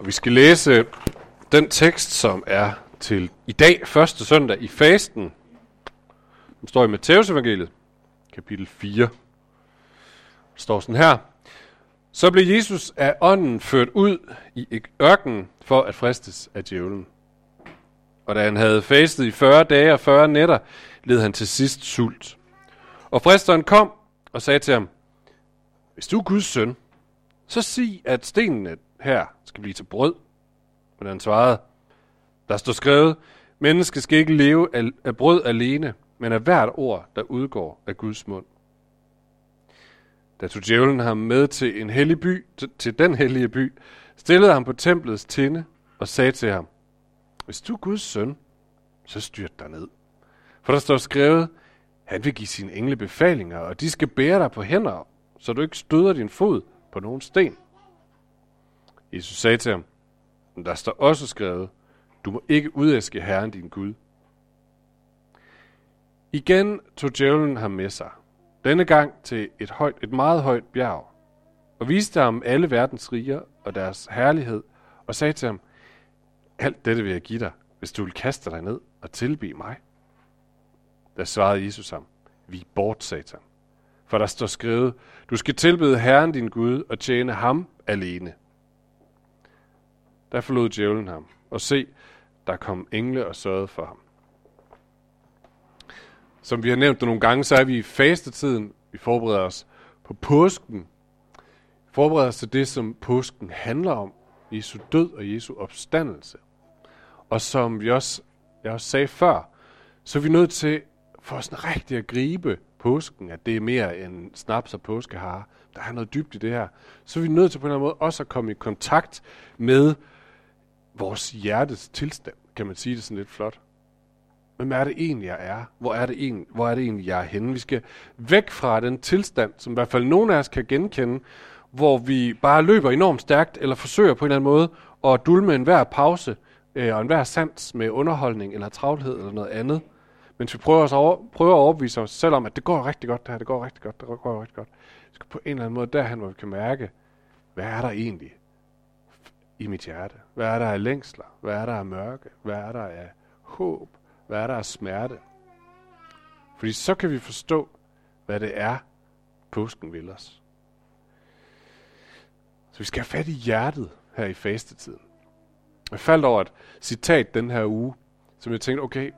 Og vi skal læse den tekst, som er til i dag, første søndag i fasten. Den står i Matteus evangeliet, kapitel 4. Den står sådan her. Så blev Jesus af ånden ført ud i ørkenen for at fristes af djævlen. Og da han havde fastet i 40 dage og 40 nætter, led han til sidst sult. Og fristeren kom og sagde til ham, Hvis du er Guds søn, så sig, at stenene her skal blive til brød. Men han svarede, der står skrevet, mennesket skal ikke leve af brød alene, men af hvert ord, der udgår af Guds mund. Da tog djævlen ham med til en hellig by, til den hellige by, stillede ham på templets tinde og sagde til ham, hvis du er Guds søn, så styrt dig ned. For der står skrevet, han vil give sine engle befalinger, og de skal bære dig på hænder, så du ikke støder din fod på nogen sten. Jesus sagde til ham, der står også skrevet, du må ikke udæske Herren din Gud. Igen tog djævlen ham med sig, denne gang til et, højt, et meget højt bjerg, og viste ham alle verdens riger og deres herlighed, og sagde til ham, alt dette vil jeg give dig, hvis du vil kaste dig ned og tilbe mig. Der svarede Jesus ham, vi bort, satan. For der står skrevet, du skal tilbede Herren din Gud og tjene ham alene. Der forlod djævlen ham, og se, der kom engle og sørgede for ham. Som vi har nævnt det nogle gange, så er vi i fastetiden. Vi forbereder os på påsken. Vi forbereder os til det, som påsken handler om. Jesu død og Jesu opstandelse. Og som vi også, jeg også sagde før, så er vi nødt til for sådan rigtig at gribe påsken, at det er mere end snaps og påskehare. Der er noget dybt i det her. Så er vi nødt til på en eller anden måde også at komme i kontakt med vores hjertes tilstand, kan man sige det sådan lidt flot. Hvem er det egentlig, jeg er? Hvor er det egentlig, hvor er det egentlig jeg er henne? Vi skal væk fra den tilstand, som i hvert fald nogen af os kan genkende, hvor vi bare løber enormt stærkt, eller forsøger på en eller anden måde at dulme enhver pause øh, og enhver sans med underholdning eller travlhed eller noget andet. Mens vi prøver, os over, prøver at overbevise os selv om, at det går rigtig godt det her, det går rigtig godt, det går rigtig godt. Vi skal på en eller anden måde derhen, hvor vi kan mærke, hvad er der egentlig i mit hjerte? Hvad er der af længsler? Hvad er der af mørke? Hvad er der af håb? Hvad er der af smerte? Fordi så kan vi forstå, hvad det er, påsken vil os. Så vi skal have fat i hjertet her i fastetiden. Jeg faldt over et citat den her uge, som jeg tænkte, okay,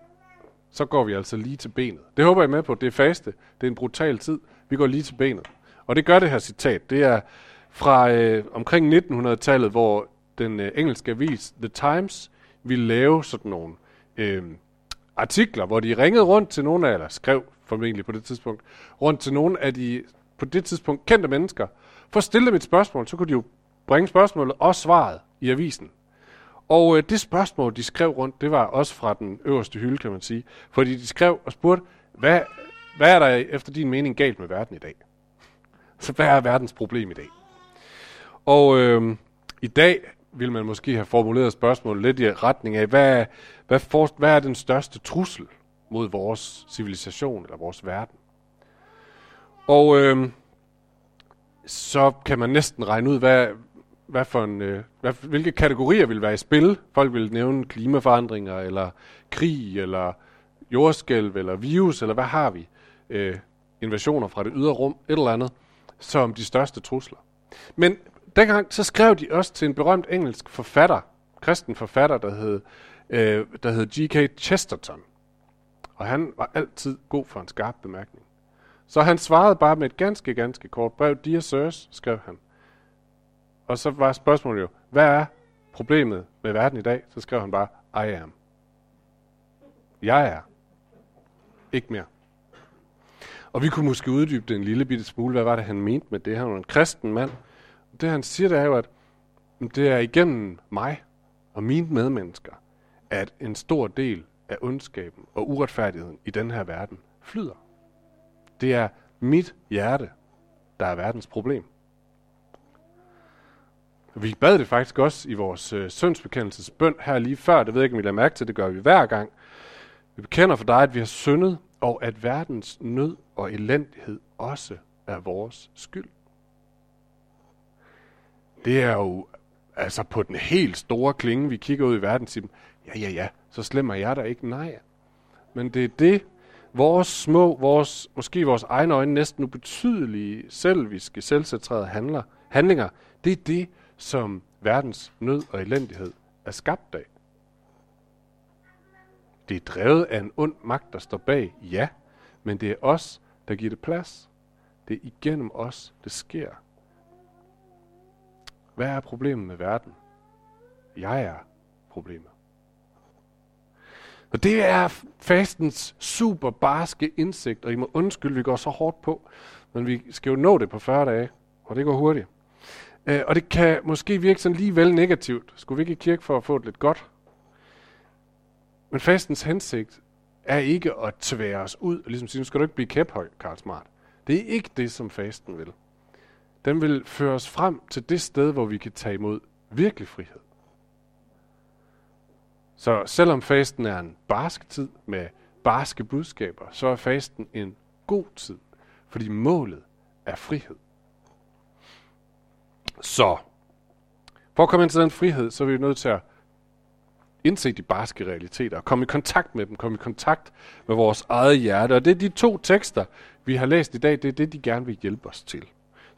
så går vi altså lige til benet. Det håber jeg med på. Det er faste. Det er en brutal tid. Vi går lige til benet. Og det gør det her citat. Det er fra øh, omkring 1900-tallet, hvor den øh, engelske avis The Times ville lave sådan nogle øh, artikler, hvor de ringede rundt til nogle af, eller skrev formentlig på det tidspunkt, rundt til nogle af de på det tidspunkt kendte mennesker. For at stille dem et spørgsmål, så kunne de jo bringe spørgsmålet og svaret i avisen. Og øh, det spørgsmål, de skrev rundt, det var også fra den øverste hylde, kan man sige. Fordi de skrev og spurgte, hvad, hvad er der efter din mening galt med verden i dag? Så hvad er verdens problem i dag? Og øh, i dag vil man måske have formuleret spørgsmålet lidt i retning af, hvad, hvad, for, hvad er den største trussel mod vores civilisation eller vores verden? Og øh, så kan man næsten regne ud, hvad, hvad for en, øh, hvad, hvilke kategorier vil være i spil. Folk vil nævne klimaforandringer, eller krig, eller jordskælv, eller virus, eller hvad har vi? Øh, invasioner fra det ydre rum, et eller andet, som de største trusler. Men dengang så skrev de også til en berømt engelsk forfatter, kristen forfatter, der hed, øh, der hed G.K. Chesterton. Og han var altid god for en skarp bemærkning. Så han svarede bare med et ganske, ganske kort brev. Dear Sirs, skrev han. Og så var spørgsmålet jo, hvad er problemet med verden i dag? Så skrev han bare, I am. Jeg er. Ikke mere. Og vi kunne måske uddybe det en lille bitte smule. Hvad var det, han mente med det? Han var en kristen mand. Det han siger, det er jo, at det er igennem mig og mine medmennesker, at en stor del af ondskaben og uretfærdigheden i den her verden flyder. Det er mit hjerte, der er verdens problem. Vi bad det faktisk også i vores øh, syndsbekendelsesbøn her lige før. Det ved jeg ikke, om I lader mærke til. Det gør vi hver gang. Vi bekender for dig, at vi har syndet, og at verdens nød og elendighed også er vores skyld. Det er jo altså på den helt store klinge, vi kigger ud i verden, siger, ja, ja, ja, så slemmer jeg der ikke. Nej. Men det er det, vores små, vores, måske vores egne øjne næsten ubetydelige, selviske, selvcentrerede handler, handlinger, det er det, som verdens nød og elendighed er skabt af. Det er drevet af en ond magt, der står bag, ja, men det er os, der giver det plads. Det er igennem os, det sker. Hvad er problemet med verden? Jeg er problemet. Og det er fastens super barske indsigt, og I må undskylde, vi går så hårdt på, men vi skal jo nå det på 40 dage, og det går hurtigt. Uh, og det kan måske virke sådan lige vel negativt. Skulle vi ikke i kirke for at få det lidt godt? Men fastens hensigt er ikke at tvære os ud, og ligesom sige, nu skal du ikke blive kæphøj, Karl Smart. Det er ikke det, som fasten vil. Den vil føre os frem til det sted, hvor vi kan tage imod virkelig frihed. Så selvom fasten er en barsk tid med barske budskaber, så er fasten en god tid, fordi målet er frihed. Så, for at komme ind til den frihed, så er vi nødt til at indse de barske realiteter, og komme i kontakt med dem, komme i kontakt med vores eget hjerte. Og det er de to tekster, vi har læst i dag, det er det, de gerne vil hjælpe os til.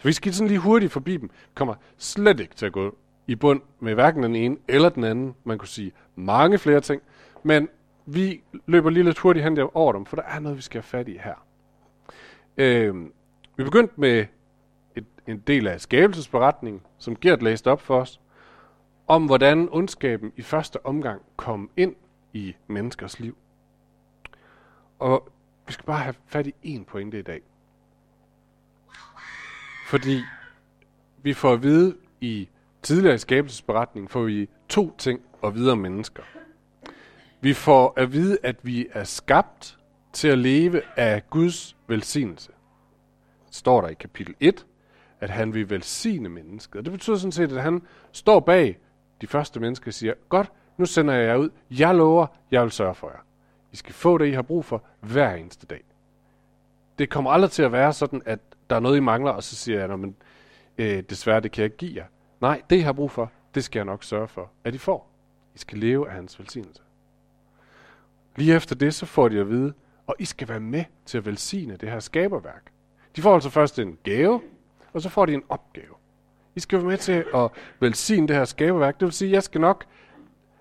Så vi skal sådan lige hurtigt forbi dem. Vi kommer slet ikke til at gå i bund med hverken den ene eller den anden. Man kunne sige mange flere ting, men vi løber lige lidt hurtigt hen over dem, for der er noget, vi skal have fat i her. Øh, vi begyndte med et, en del af skabelsesberetningen, som Gert læste op for os, om hvordan ondskaben i første omgang kom ind i menneskers liv. Og vi skal bare have fat i én pointe i dag. Fordi vi får at vide i tidligere i skabelsesberetningen, får vi to ting at vide om mennesker. Vi får at vide, at vi er skabt til at leve af Guds velsignelse. Det står der i kapitel 1, at han vil velsigne mennesket. Og det betyder sådan set, at han står bag de første mennesker og siger, godt, nu sender jeg jer ud. Jeg lover, jeg vil sørge for jer. I skal få det, I har brug for hver eneste dag. Det kommer aldrig til at være sådan, at der er noget, I mangler, og så siger jeg, men øh, desværre, det kan jeg ikke give jer. Nej, det, I har brug for, det skal jeg nok sørge for, at I får. I skal leve af hans velsignelse. Lige efter det, så får de at vide, og I skal være med til at velsigne det her skaberværk. De får altså først en gave, og så får de en opgave. I skal være med til at velsigne det her skaberværk. Det vil sige, at jeg skal nok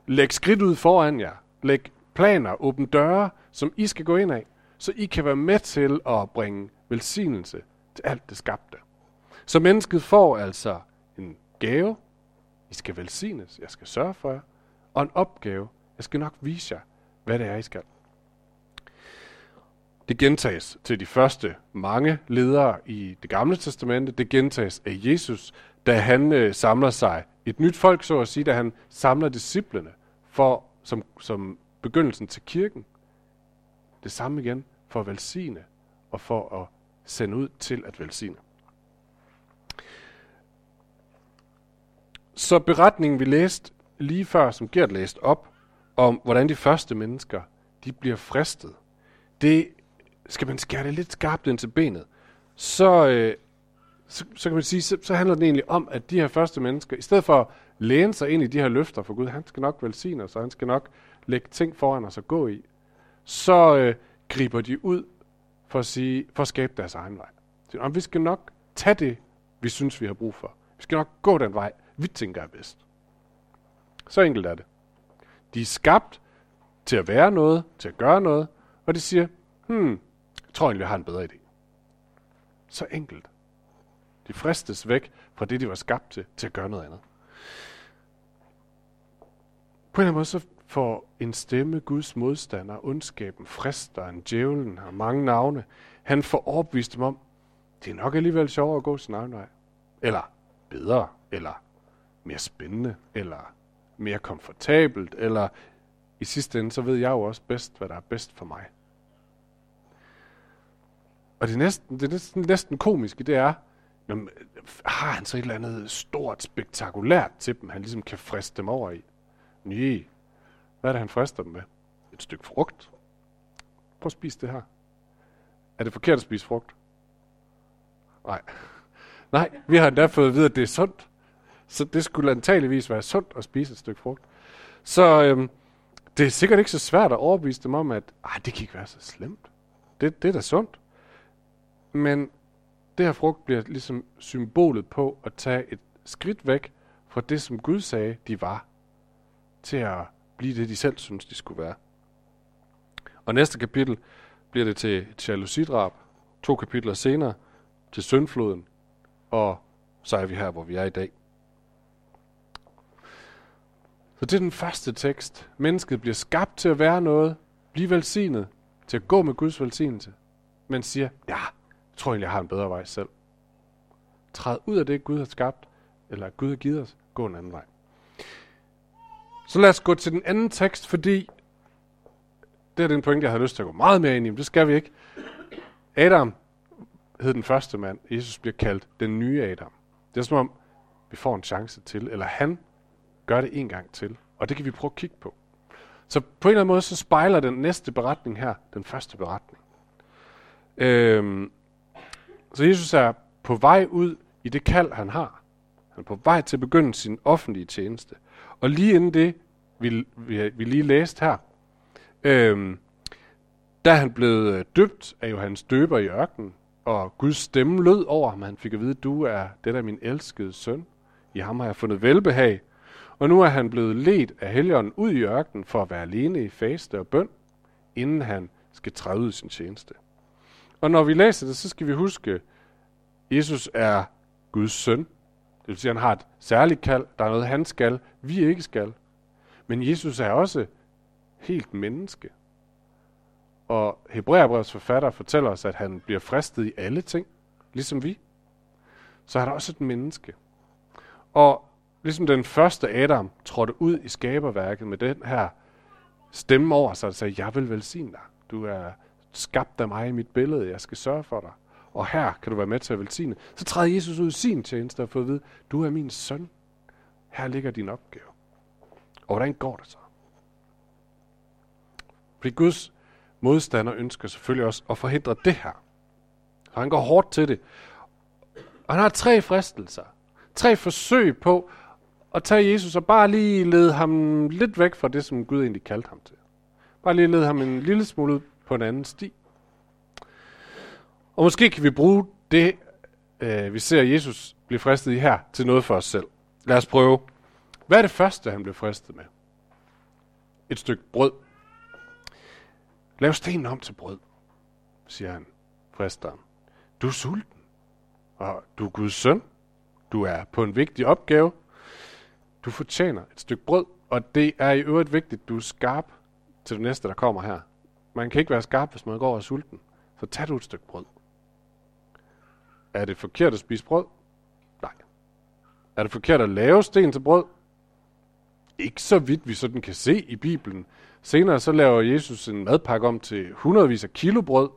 lægge skridt ud foran jer. Lægge planer, åbne døre, som I skal gå ind af. Så I kan være med til at bringe velsignelse alt det skabte. Så mennesket får altså en gave. I skal velsignes. Jeg skal sørge for jer. Og en opgave. Jeg skal nok vise jer, hvad det er, I skal. Det gentages til de første mange ledere i det gamle testamente. Det gentages af Jesus, da han øh, samler sig et nyt folk, så at sige, da han samler disciplene for, som, som begyndelsen til kirken. Det samme igen for at velsigne og for at sende ud til at velsigne. Så beretningen, vi læste lige før, som Gert læste op, om hvordan de første mennesker, de bliver fristet, det skal man skære det lidt skarpt ind til benet, så, øh, så, så kan man sige, så, så handler det egentlig om, at de her første mennesker, i stedet for at læne sig ind i de her løfter for Gud, han skal nok velsigne os, og han skal nok lægge ting foran os at gå i, så øh, griber de ud for at, sige, for at skabe deres egen vej. Så, om vi skal nok tage det, vi synes, vi har brug for. Vi skal nok gå den vej, vi tænker er bedst. Så enkelt er det. De er skabt til at være noget, til at gøre noget, og de siger, hmm, jeg tror egentlig, jeg har en bedre idé. Så enkelt. De fristes væk fra det, de var skabt til, til at gøre noget andet. På en eller anden måde så for en stemme Guds modstander, ondskaben, fristeren, djævlen har mange navne. Han får overbevist dem om, det er nok alligevel sjovere at gå sin egen vej. Eller bedre, eller mere spændende, eller mere komfortabelt, eller i sidste ende, så ved jeg jo også bedst, hvad der er bedst for mig. Og det, næsten, det næsten, næsten komiske, det er, jamen, har han så et eller andet stort, spektakulært til dem, han ligesom kan friste dem over i? Nej. Hvad er det, han frister dem med? Et stykke frugt. Prøv at spise det her. Er det forkert at spise frugt? Nej. Nej, vi har endda fået at vide, at det er sundt. Så det skulle antageligvis være sundt at spise et stykke frugt. Så øhm, det er sikkert ikke så svært at overbevise dem om, at det kan ikke være så slemt. Det, det er da sundt. Men det her frugt bliver ligesom symbolet på at tage et skridt væk fra det, som Gud sagde, de var, til at blive det, de selv synes, de skulle være. Og næste kapitel bliver det til et jalousidrab. To kapitler senere til syndfloden. Og så er vi her, hvor vi er i dag. Så det er den første tekst. Mennesket bliver skabt til at være noget, blive velsignet, til at gå med Guds velsignelse, men siger, ja, jeg tror egentlig, jeg har en bedre vej selv. Træd ud af det, Gud har skabt, eller Gud har givet os, gå en anden vej. Så lad os gå til den anden tekst, fordi det er den point, jeg har lyst til at gå meget mere ind i, men det skal vi ikke. Adam hed den første mand. Jesus bliver kaldt den nye Adam. Det er som om, vi får en chance til, eller han gør det en gang til. Og det kan vi prøve at kigge på. Så på en eller anden måde, så spejler den næste beretning her, den første beretning. Øhm, så Jesus er på vej ud i det kald, han har. Han er på vej til at begynde sin offentlige tjeneste. Og lige inden det, vi, vi, vi lige læste her, øhm, der er han blevet øh, døbt af Johannes døber i ørkenen, og Guds stemme lød over ham. Han fik at vide, du er det af min elskede søn. I ham har jeg fundet velbehag. Og nu er han blevet ledt af helgeren ud i ørkenen for at være alene i faste og bøn, inden han skal træde ud i sin tjeneste. Og når vi læser det, så skal vi huske, at Jesus er Guds søn. Det vil sige, at han har et særligt kald. Der er noget, han skal, vi ikke skal. Men Jesus er også helt menneske. Og Hebræerbrevets forfatter fortæller os, at han bliver fristet i alle ting, ligesom vi. Så er der også et menneske. Og ligesom den første Adam trådte ud i skaberværket med den her stemme over sig, og sagde, jeg vil velsigne dig. Du er skabt af mig i mit billede, jeg skal sørge for dig. Og her kan du være med til at velsigne. Så træder Jesus ud i sin tjeneste og får at vide, du er min søn. Her ligger din opgave. Og hvordan går det så? Fordi Guds modstander ønsker selvfølgelig også at forhindre det her. Så han går hårdt til det. Og han har tre fristelser. Tre forsøg på at tage Jesus og bare lige lede ham lidt væk fra det, som Gud egentlig kaldte ham til. Bare lige lede ham en lille smule på en anden sti. Og måske kan vi bruge det, øh, vi ser Jesus blive fristet i her, til noget for os selv. Lad os prøve. Hvad er det første, han blev fristet med? Et stykke brød. Lav stenen om til brød, siger han, fristeren. Du er sulten, og du er Guds søn. Du er på en vigtig opgave. Du fortjener et stykke brød, og det er i øvrigt vigtigt, du er skarp til det næste, der kommer her. Man kan ikke være skarp, hvis man går og er sulten. Så tag du et stykke brød. Er det forkert at spise brød? Nej. Er det forkert at lave sten til brød? Ikke så vidt vi sådan kan se i Bibelen. Senere så laver Jesus en madpakke om til hundredvis af kilo brød.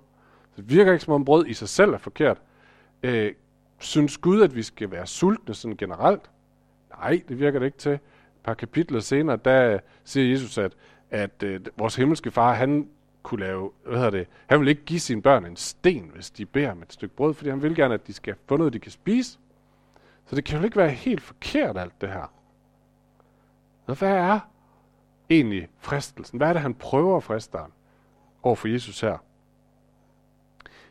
Det virker ikke som om brød i sig selv er forkert. Øh, synes Gud, at vi skal være sultne sådan generelt? Nej, det virker det ikke til. Et par kapitler senere, der siger Jesus, at, at øh, vores himmelske far, han kunne lave, hvad hedder det, han vil ikke give sine børn en sten, hvis de beder om et stykke brød, fordi han vil gerne, at de skal få noget, de kan spise. Så det kan jo ikke være helt forkert, alt det her. Så hvad er egentlig fristelsen? Hvad er det, han prøver fristeren over for Jesus her?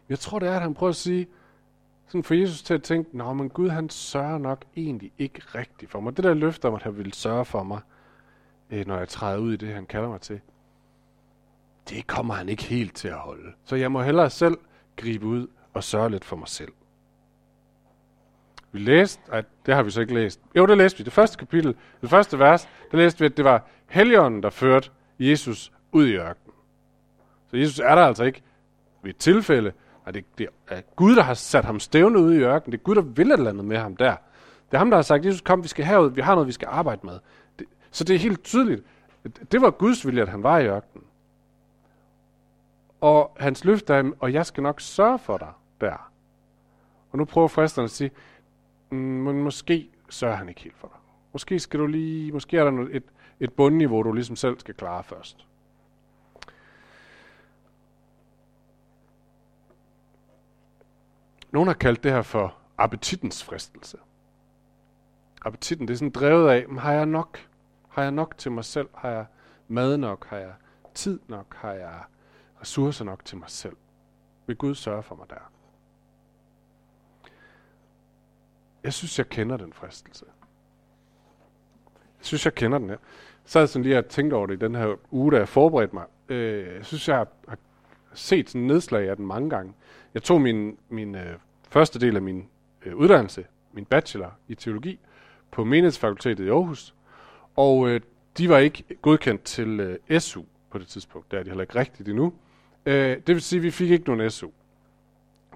Jeg tror, det er, at han prøver at sige, sådan for Jesus til at tænke, Nå, men Gud han sørger nok egentlig ikke rigtigt for mig. Det der løfter om, at han ville sørge for mig, øh, når jeg træder ud i det, han kalder mig til, det kommer han ikke helt til at holde. Så jeg må hellere selv gribe ud og sørge lidt for mig selv. Vi læste, at det har vi så ikke læst. Jo, det læste vi. Det første kapitel, det første vers, der læste vi, at det var Helligånden, der førte Jesus ud i ørkenen. Så Jesus er der altså ikke ved et tilfælde, Nej, det, det er Gud, der har sat ham stævne ud i ørkenen. Det er Gud, der vil et eller andet med ham der. Det er ham, der har sagt, Jesus, kom, vi skal herud, vi har noget, vi skal arbejde med. Det, så det er helt tydeligt. Det var Guds vilje, at han var i ørkenen. Og hans løfte er, og jeg skal nok sørge for dig der. Og nu prøver fristerne at sige, Mm, men måske sørger han ikke helt for dig. Måske skal du lige, måske er der et, et bundniveau, du ligesom selv skal klare først. Nogle har kaldt det her for appetitens fristelse. appetitten, det er sådan drevet af, har jeg nok? Har jeg nok til mig selv? Har jeg mad nok? Har jeg tid nok? Har jeg ressourcer nok til mig selv? Vil Gud sørge for mig der? Jeg synes, jeg kender den fristelse. Jeg synes, jeg kender den her. Så jeg sådan lige at tænkt over det i den her uge, da jeg forberedte mig. Øh, jeg synes, jeg har, har set sådan nedslag af den mange gange. Jeg tog min, min øh, første del af min øh, uddannelse, min bachelor i teologi, på Menighedsfakultetet i Aarhus. Og øh, de var ikke godkendt til øh, SU på det tidspunkt. Det er de heller ikke rigtigt endnu. Øh, det vil sige, at vi fik ikke nogen SU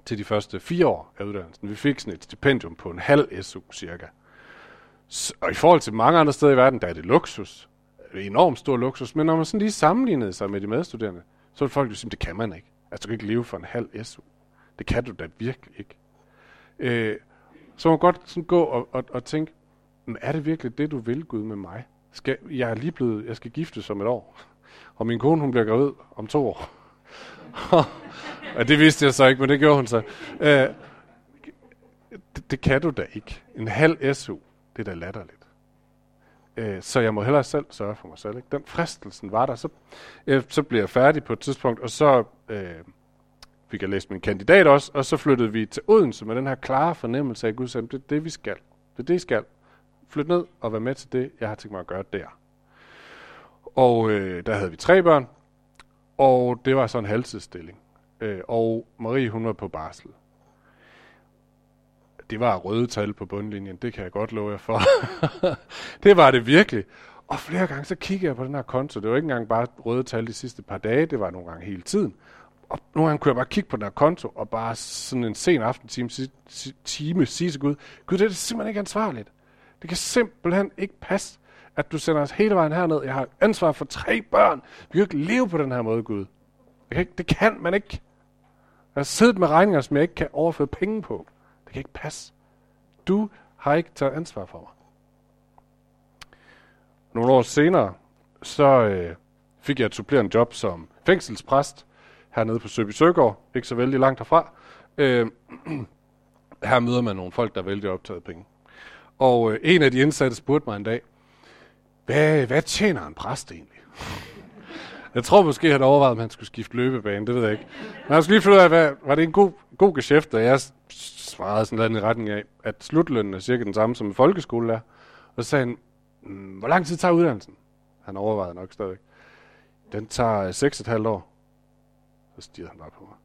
til de første fire år af uddannelsen. Vi fik sådan et stipendium på en halv SU cirka. Så, og i forhold til mange andre steder i verden, der er det luksus. Det er enormt stor luksus. Men når man sådan lige sammenlignede sig med de medstuderende, så ville folk jo sige, det kan man ikke. Altså, du kan ikke leve for en halv SU. Det kan du da virkelig ikke. Øh, så man godt sådan gå og, og, og tænke, men er det virkelig det, du vil, Gud, med mig? Skal, jeg er lige blevet, jeg skal giftes om et år. Og min kone, hun bliver gravid om to år. Og det vidste jeg så ikke, men det gjorde hun så. Øh, det, det kan du da ikke. En halv SU, det er da latterligt. Øh, så jeg må hellere selv sørge for mig selv. Ikke? Den fristelsen var der. Så, øh, så blev jeg færdig på et tidspunkt, og så øh, fik jeg læst min kandidat også, og så flyttede vi til Odense med den her klare fornemmelse af, at Gud sagde, det er det, vi skal. Det er det, I skal. Flyt ned og vær med til det, jeg har tænkt mig at gøre der. Og øh, der havde vi tre børn, og det var så en halvtidsstilling. Øh, og Marie, hun var på barsel. Det var røde tal på bundlinjen, det kan jeg godt love jer for. det var det virkelig. Og flere gange så kiggede jeg på den her konto. Det var ikke engang bare røde tal de sidste par dage, det var nogle gange hele tiden. Og nogle gange kunne jeg bare kigge på den her konto, og bare sådan en sen aftentime time sige til Gud, Gud, det er simpelthen ikke ansvarligt. Det kan simpelthen ikke passe, at du sender os hele vejen herned. Jeg har ansvar for tre børn. Vi kan ikke leve på den her måde, Gud. Det kan, ikke, det kan man ikke. Jeg har siddet med regninger, som jeg ikke kan overføre penge på. Det kan ikke passe. Du har ikke taget ansvar for mig. Nogle år senere, så øh, fik jeg et supplerende job som fængselspræst hernede på Søby Søgaard, ikke så vældig langt herfra. Øh, her møder man nogle folk, der vældig optaget penge. Og øh, en af de indsatte spurgte mig en dag, hvad, hvad tjener en præst egentlig? Jeg tror måske, han overvejede, om han skulle skifte løbebane, det ved jeg ikke. Men jeg skulle lige finde ud af, hvad, var det en god, god geschæft, og jeg svarede sådan noget i retning af, at slutlønnen er cirka den samme som en folkeskole er. Og så sagde han, mm, hvor lang tid tager uddannelsen? Han overvejede nok stadig. Den tager øh, 6,5 år. Så stirrede han bare på mig.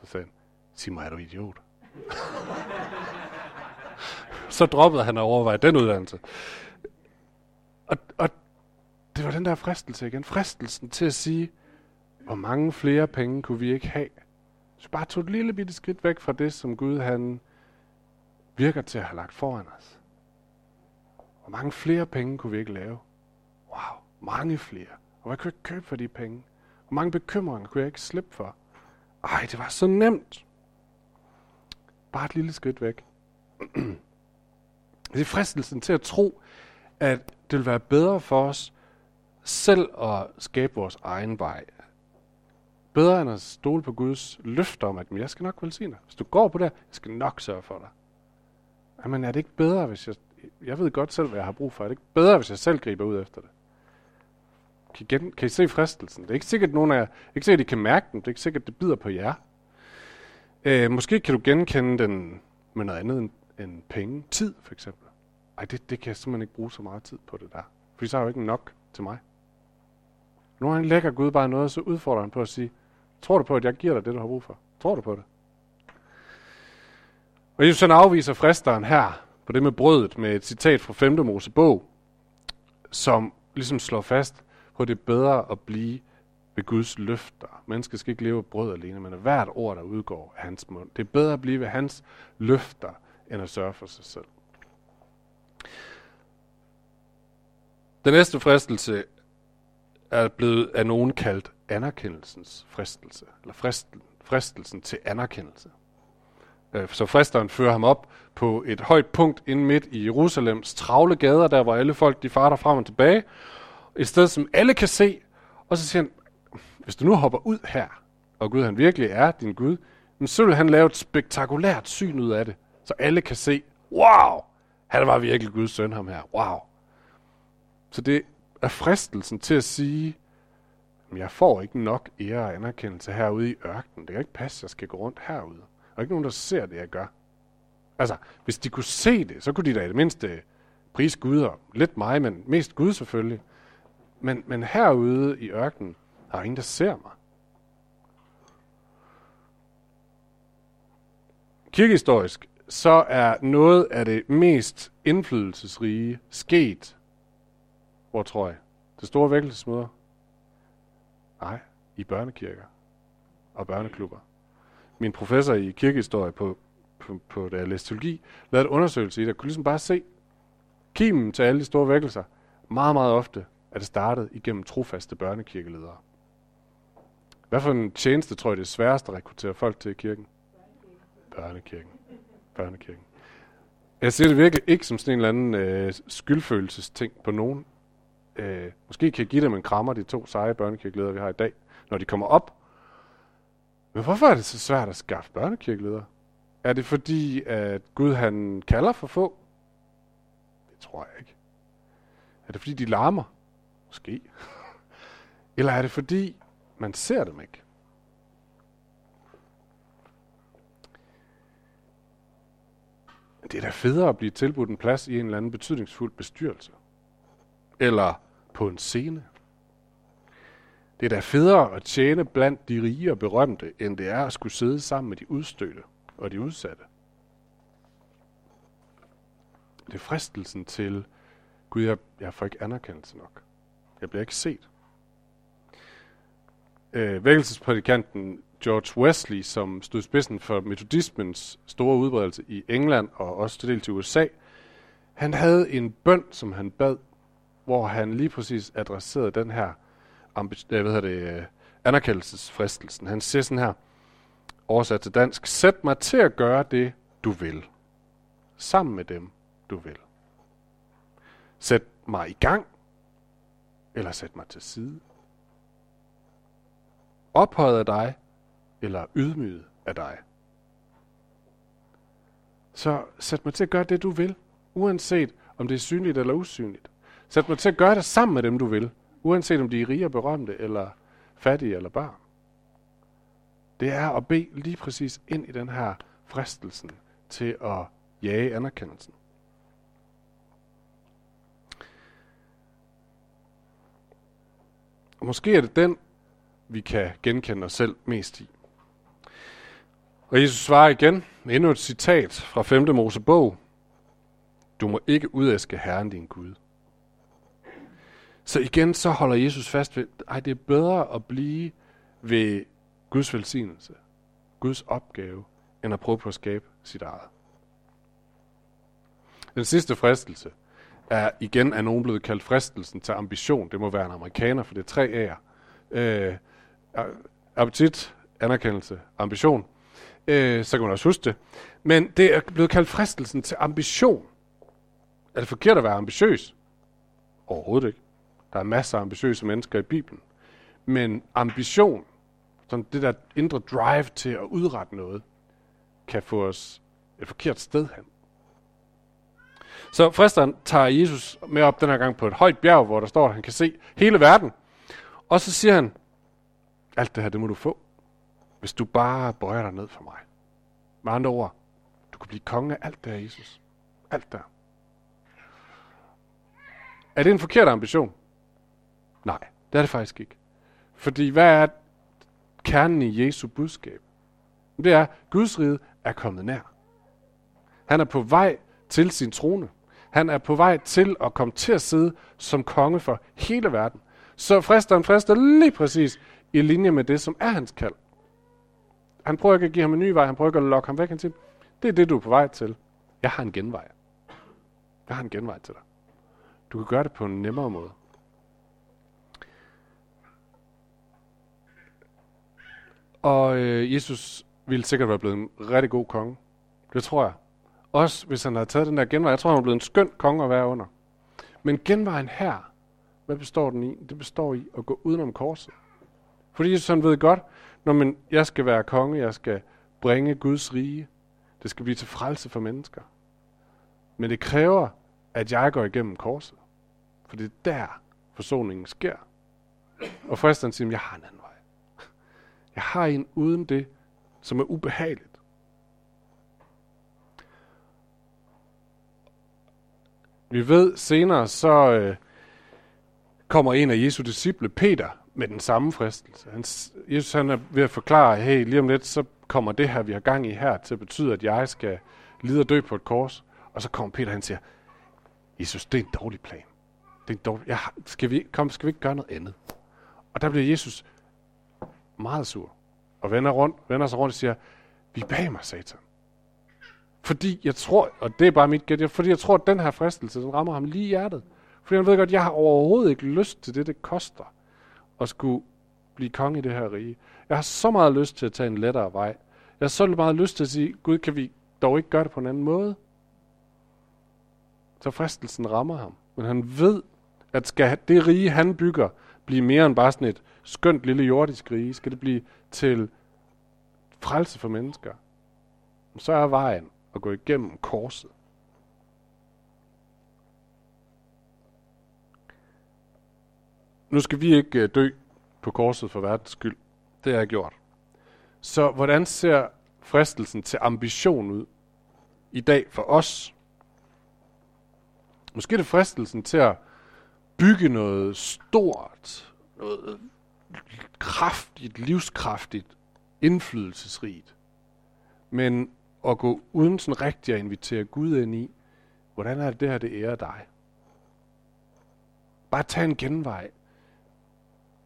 Så sagde han, sig mig, er du idiot? så droppede han at overveje den uddannelse. Og, og det var den der fristelse igen. Fristelsen til at sige, hvor mange flere penge kunne vi ikke have? Så bare tog et lille bitte skridt væk fra det, som Gud han virker til at have lagt foran os. Hvor mange flere penge kunne vi ikke lave? Wow, mange flere. Og hvad kunne jeg købe for de penge? Hvor mange bekymringer kunne jeg ikke slippe for? Ej, det var så nemt. Bare et lille skridt væk. det er fristelsen til at tro, at det vil være bedre for os selv at skabe vores egen vej. Bedre end at stole på Guds løfter om, at jeg skal nok velsigne dig. Hvis du går på det, jeg skal nok sørge for dig. Jamen er det ikke bedre, hvis jeg... Jeg ved godt selv, hvad jeg har brug for. Er det ikke bedre, hvis jeg selv griber ud efter det? Kan I, gen, kan I se fristelsen? Det er ikke sikkert, at nogen af jer... Ikke sikkert, at I kan mærke den. Det er ikke sikkert, at det bider på jer. Øh, måske kan du genkende den med noget andet end, end penge. Tid, for eksempel. Ej, det, det kan jeg simpelthen ikke bruge så meget tid på det der. Fordi så har jeg jo ikke nok til mig. Nogle gange lægger Gud bare noget, så udfordrer han på at sige, tror du på, at jeg giver dig det, du har brug for? Tror du på det? Og Jesus han afviser fristeren her på det med brødet med et citat fra 5. Mosebog, som ligesom slår fast på, at det er bedre at blive ved Guds løfter. Mennesket skal ikke leve af brød alene, men af hvert ord, der udgår af hans mund. Det er bedre at blive ved hans løfter, end at sørge for sig selv. Den næste fristelse er blevet af nogen kaldt anerkendelsens fristelse, eller fristel, fristelsen til anerkendelse. Øh, så fristeren fører ham op på et højt punkt inde midt i Jerusalems travle gader, der hvor alle folk de farter frem og tilbage. Et sted, som alle kan se. Og så siger han, hvis du nu hopper ud her, og Gud han virkelig er din Gud, så vil han lave et spektakulært syn ud af det, så alle kan se, wow, Han var virkelig Guds søn, ham her. Wow. Så det er fristelsen til at sige, jeg får ikke nok ære og anerkendelse herude i ørkenen. Det kan ikke passe, at jeg skal gå rundt herude. Der er ikke nogen, der ser det, jeg gør. Altså, hvis de kunne se det, så kunne de da i det mindste prise Gud og lidt mig, men mest Gud selvfølgelig. Men, men herude i ørkenen, der er ingen, der ser mig. Kirkehistorisk, så er noget af det mest indflydelsesrige sket, hvor tror jeg, det store vækkelsesmøder? Nej, i børnekirker og børneklubber. Min professor i kirkehistorie på, på, på da jeg læste teologi, lavede en undersøgelse i det, og kunne ligesom bare se, kimen til alle de store vækkelser, meget, meget ofte er det startet igennem trofaste børnekirkeledere. Hvad for en tjeneste tror jeg det er sværest at rekruttere folk til i kirken? Børnekirken. Børnekirken. Jeg ser det virkelig ikke som sådan en eller anden øh, skyldfølelsesting på nogen. Øh, måske kan jeg give dem en krammer, de to seje børnekirkeledere, vi har i dag, når de kommer op. Men hvorfor er det så svært at skaffe børnekirkeledere? Er det fordi, at Gud han kalder for få? Det tror jeg ikke. Er det fordi, de larmer? Måske. Eller er det fordi, man ser dem ikke? Det er da federe at blive tilbudt en plads i en eller anden betydningsfuld bestyrelse. Eller på en scene. Det er da federe at tjene blandt de rige og berømte, end det er at skulle sidde sammen med de udstødte og de udsatte. Det er fristelsen til, Gud, jeg, jeg får ikke anerkendelse nok. Jeg bliver ikke set. Øh, vækkelsesprædikanten George Wesley, som stod spidsen for metodismens store udbredelse i England og også til del til USA, han havde en bøn, som han bad, hvor han lige præcis adresserede den her øh, hvad hedder det, øh, anerkendelsesfristelsen. Han siger sådan her, oversat til dansk, sæt mig til at gøre det, du vil. Sammen med dem, du vil. Sæt mig i gang, eller sæt mig til side. Ophøjet af dig, eller ydmyget af dig. Så sæt mig til at gøre det, du vil, uanset om det er synligt eller usynligt. Sæt mig til at gøre det sammen med dem, du vil, uanset om de er rige og berømte, eller fattige eller børn. Det er at bede lige præcis ind i den her fristelsen til at jage anerkendelsen. Og måske er det den, vi kan genkende os selv mest i. Og Jesus svarer igen med endnu et citat fra 5. Mosebog. Du må ikke udæske Herren din Gud. Så igen, så holder Jesus fast ved, at det er bedre at blive ved Guds velsignelse, Guds opgave, end at prøve på at skabe sit eget. Den sidste fristelse er igen af nogen blevet kaldt fristelsen til ambition. Det må være en amerikaner, for det er tre A'er. Øh, appetit, anerkendelse, ambition. Øh, så kan man også huske det. Men det er blevet kaldt fristelsen til ambition. Er det forkert at være ambitiøs? Overhovedet ikke. Der er masser af ambitiøse mennesker i Bibelen. Men ambition, sådan det der indre drive til at udrette noget, kan få os et forkert sted hen. Så fristeren tager Jesus med op den her gang på et højt bjerg, hvor der står, at han kan se hele verden. Og så siger han, alt det her, det må du få, hvis du bare bøjer dig ned for mig. Med andre ord, du kan blive konge af alt det her, Jesus. Alt der. Er det en forkert ambition? Nej, det er det faktisk ikke. Fordi hvad er kernen i Jesu budskab? Det er, at Guds rige er kommet nær. Han er på vej til sin trone. Han er på vej til at komme til at sidde som konge for hele verden. Så fristeren frister lige præcis i linje med det, som er hans kald. Han prøver ikke at give ham en ny vej, han prøver ikke at lokke ham væk. Han siger, det er det, du er på vej til. Jeg har en genvej. Jeg har en genvej til dig. Du kan gøre det på en nemmere måde. Og øh, Jesus ville sikkert være blevet en rigtig god konge. Det tror jeg. Også hvis han havde taget den der genvej. Jeg tror, han var blevet en skøn konge at være under. Men genvejen her, hvad består den i? Det består i at gå udenom korset. Fordi Jesus han ved godt, når man, jeg skal være konge, jeg skal bringe Guds rige. Det skal blive til frelse for mennesker. Men det kræver, at jeg går igennem korset. For det er der, forsoningen sker. Og fristeren siger, jeg har en anden vej. Jeg har en uden det, som er ubehageligt. Vi ved senere, så øh, kommer en af Jesu disciple, Peter, med den samme fristelse. Han, Jesus han er ved at forklare, hey, lige om lidt, så kommer det her, vi har gang i her, til at betyde, at jeg skal lide og dø på et kors. Og så kommer Peter, han siger, Jesus, det er en dårlig plan. Det er en dårlig, ja, skal, vi, kom, skal vi ikke gøre noget andet? Og der bliver Jesus meget sur, og vender, rundt, vender sig rundt og siger, vi bag mig, satan. Fordi jeg tror, og det er bare mit gæt, fordi jeg tror, at den her fristelse, den rammer ham lige i hjertet. Fordi han ved godt, at jeg har overhovedet ikke lyst til det, det koster at skulle blive konge i det her rige. Jeg har så meget lyst til at tage en lettere vej. Jeg har så meget lyst til at sige, Gud, kan vi dog ikke gøre det på en anden måde? Så fristelsen rammer ham. Men han ved, at skal det rige, han bygger, blive mere end bare sådan et skønt lille jordisk rige, skal det blive til frelse for mennesker, så er vejen at gå igennem korset. Nu skal vi ikke øh, dø på korset for verdens skyld. Det har jeg gjort. Så hvordan ser fristelsen til ambition ud i dag for os? Måske er det fristelsen til at bygge noget stort, noget kraftigt, livskraftigt, indflydelsesrigt. Men at gå uden sådan rigtig at invitere Gud ind i, hvordan er det, det her, det ærer dig? Bare tag en genvej.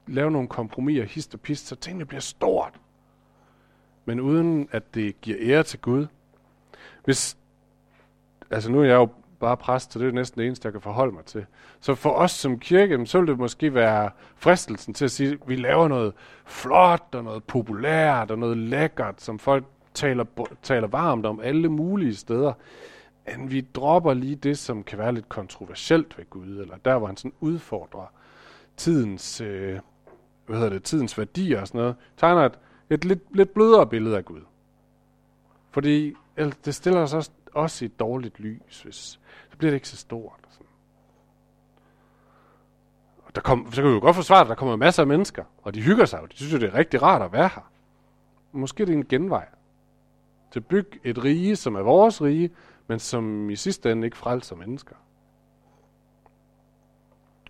Lav nogle kompromiser, hist og pist, så tingene bliver stort. Men uden at det giver ære til Gud. Hvis, altså nu er jeg jo bare præst, så det er næsten det eneste, jeg kan forholde mig til. Så for os som kirke, så vil det måske være fristelsen til at sige, at vi laver noget flot og noget populært og noget lækkert, som folk taler, taler varmt om alle mulige steder. Men vi dropper lige det, som kan være lidt kontroversielt ved Gud, eller der, hvor han sådan udfordrer tidens, øh, hvad hedder det, tidens værdier og sådan noget, tegner et, et lidt, lidt blødere billede af Gud. Fordi det stiller os også, også i et dårligt lys, hvis så bliver det ikke så stort. Og sådan. Og der kom, så kan vi jo godt forsvare, at der kommer masser af mennesker, og de hygger sig jo. De synes jo, det er rigtig rart at være her. Måske er det en genvej til at bygge et rige, som er vores rige, men som i sidste ende ikke frelser mennesker.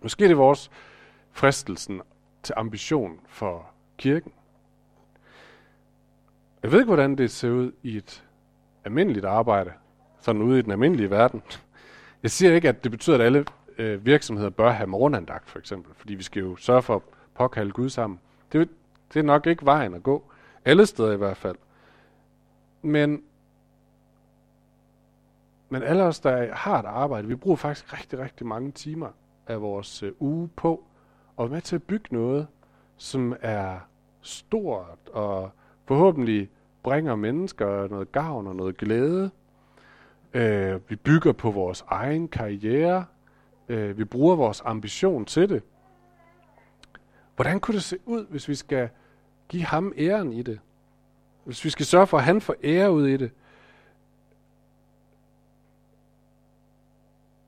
Måske er det vores fristelsen til ambition for kirken. Jeg ved ikke, hvordan det ser ud i et almindeligt arbejde, sådan ude i den almindelige verden. Jeg siger ikke, at det betyder, at alle øh, virksomheder bør have morgenandagt, for eksempel, fordi vi skal jo sørge for at påkalde Gud sammen. Det, det er nok ikke vejen at gå. Alle steder i hvert fald. Men, men alle os, der har et arbejde, vi bruger faktisk rigtig, rigtig mange timer af vores øh, uge på at være med til at bygge noget, som er stort og forhåbentlig bringer mennesker noget gavn og noget glæde. Øh, vi bygger på vores egen karriere. Øh, vi bruger vores ambition til det. Hvordan kunne det se ud, hvis vi skal give ham æren i det? Hvis vi skal sørge for, at han får ære ud i det,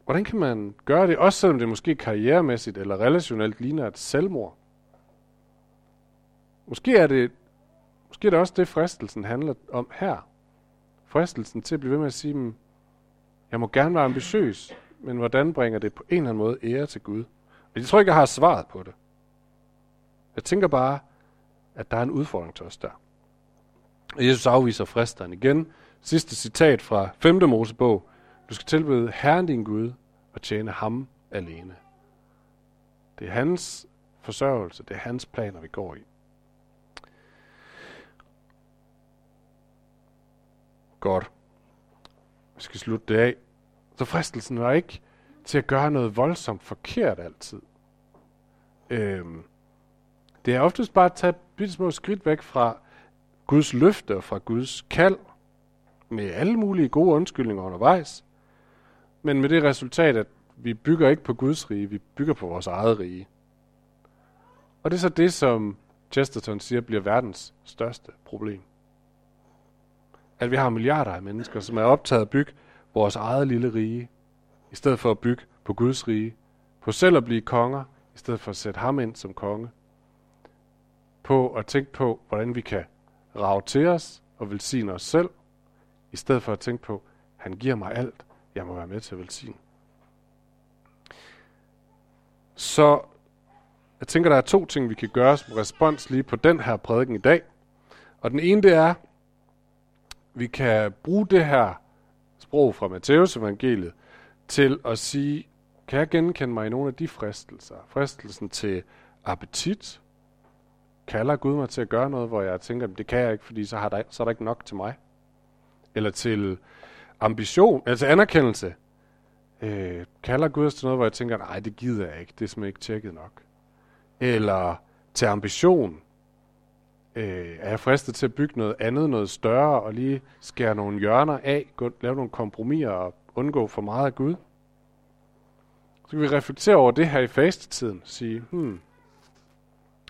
hvordan kan man gøre det, også selvom det måske karrieremæssigt eller relationelt ligner et selvmord? Måske er det, måske er det også det, fristelsen handler om her. Fristelsen til at blive ved med at sige, hmm, jeg må gerne være ambitiøs, men hvordan bringer det på en eller anden måde ære til Gud? Og jeg tror ikke, jeg har svaret på det. Jeg tænker bare, at der er en udfordring til os der. Og Jesus afviser fristeren igen. Sidste citat fra 5. Mosebog. Du skal tilbede Herren din Gud og tjene ham alene. Det er hans forsørgelse, det er hans planer, vi går i. Godt. Vi skal slutte det af. Så fristelsen var ikke til at gøre noget voldsomt forkert altid. Øhm, det er oftest bare at tage et små skridt væk fra Guds løfte og fra Guds kald, med alle mulige gode undskyldninger undervejs, men med det resultat, at vi bygger ikke på Guds rige, vi bygger på vores eget rige. Og det er så det, som Chesterton siger bliver verdens største problem. At vi har milliarder af mennesker, som er optaget at bygge vores eget lille rige, i stedet for at bygge på Guds rige, på selv at blive konger, i stedet for at sætte ham ind som konge, på at tænke på, hvordan vi kan rave til os og velsigne os selv, i stedet for at tænke på, han giver mig alt, jeg må være med til at velsigne. Så jeg tænker, der er to ting, vi kan gøre som respons lige på den her prædiken i dag. Og den ene, det er, vi kan bruge det her sprog fra Matteus evangeliet til at sige, kan jeg genkende mig i nogle af de fristelser? Fristelsen til appetit. Kalder Gud mig til at gøre noget, hvor jeg tænker, det kan jeg ikke, fordi så, har der, så er der ikke nok til mig. Eller til ambition, altså anerkendelse. Øh, kalder Gud os til noget, hvor jeg tænker, nej, det gider jeg ikke, det er simpelthen ikke tjekket nok. Eller til ambition. Øh, er jeg fristet til at bygge noget andet, noget større, og lige skære nogle hjørner af, gå, lave nogle kompromiser og undgå for meget af Gud? Så kan vi reflektere over det her i fastetiden. Sige, hmm,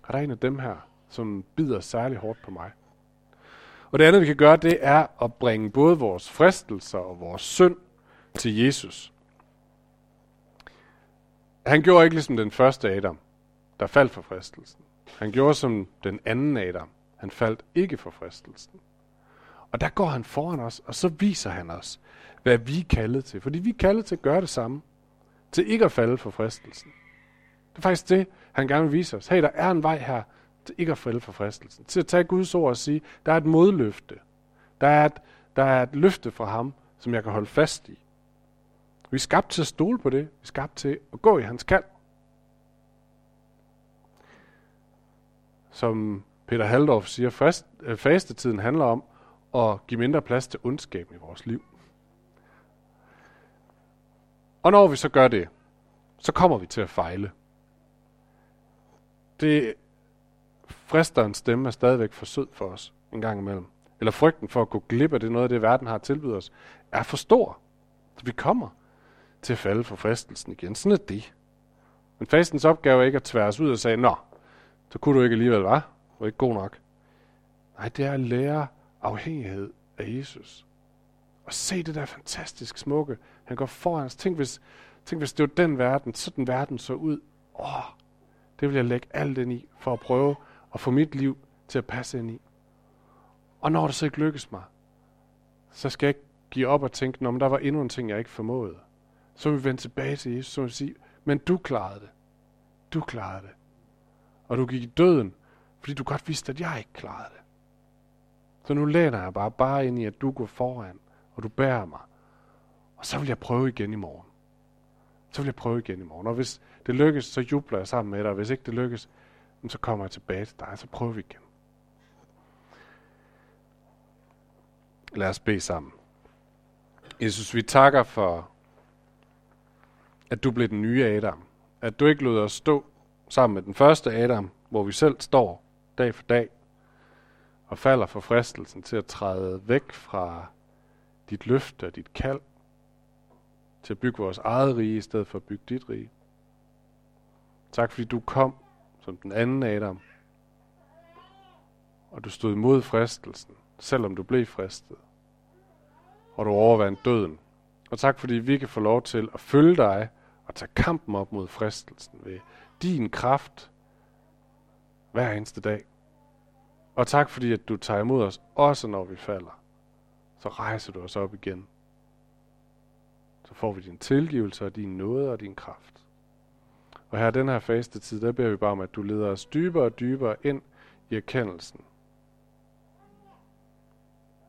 er der en af dem her, som bider særlig hårdt på mig? Og det andet, vi kan gøre, det er at bringe både vores fristelser og vores synd til Jesus. Han gjorde ikke ligesom den første Adam, der faldt for fristelsen. Han gjorde som den anden Adam. Han faldt ikke for fristelsen. Og der går han foran os, og så viser han os, hvad vi er kaldet til. Fordi vi er kaldet til at gøre det samme. Til ikke at falde for fristelsen. Det er faktisk det, han gerne vil vise os. Hey, der er en vej her til ikke at falde for fristelsen. Til at tage Guds ord og sige, der er et modløfte. Der er et, der er et løfte fra ham, som jeg kan holde fast i. Vi er skabt til at stole på det. Vi er skabt til at gå i hans kald. Som Peter Haldorf siger, fast, øh, fastetiden handler om at give mindre plads til ondskaben i vores liv. Og når vi så gør det, så kommer vi til at fejle. Det fristerens stemme er stadigvæk for sød for os en gang imellem. Eller frygten for at gå glip af det noget af det, verden har tilbydet os, er for stor. Så vi kommer til at falde for fristelsen igen. Sådan er det. Men fastens opgave er ikke at tværes ud og sige, nå, så kunne du ikke alligevel, var? Du er ikke god nok. Nej, det er at lære afhængighed af Jesus. Og se det der fantastisk smukke. Han går foran os. Tænk hvis, tænk, hvis det var den verden, så den verden så ud. Åh, det vil jeg lægge alt ind i, for at prøve at få mit liv til at passe ind i. Og når det så ikke lykkes mig, så skal jeg ikke give op og tænke, men der var endnu en ting, jeg ikke formåede. Så vil vi vende tilbage til Jesus, og sige, men du klarede det. Du klarede det. Og du gik i døden, fordi du godt vidste, at jeg ikke klarede det. Så nu læner jeg bare, bare ind i, at du går foran, og du bærer mig. Og så vil jeg prøve igen i morgen. Så vil jeg prøve igen i morgen. Og hvis det lykkes, så jubler jeg sammen med dig. Og hvis ikke det lykkes, så kommer jeg tilbage til dig, og så prøver vi igen. Lad os bede sammen. Jesus, vi takker for, at du blev den nye Adam. At du ikke lod os stå sammen med den første Adam, hvor vi selv står dag for dag og falder for fristelsen til at træde væk fra dit løfte og dit kald til at bygge vores eget rige i stedet for at bygge dit rige. Tak fordi du kom som den anden Adam, og du stod imod fristelsen, selvom du blev fristet, og du overvandt døden. Og tak fordi vi kan få lov til at følge dig og tage kampen op mod fristelsen ved din kraft hver eneste dag. Og tak fordi, at du tager imod os, også når vi falder. Så rejser du os op igen. Så får vi din tilgivelse og din nåde og din kraft. Og her den her faste tid, der beder vi bare om, at du leder os dybere og dybere ind i erkendelsen.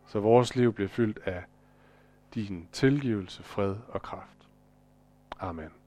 Så vores liv bliver fyldt af din tilgivelse, fred og kraft. Amen.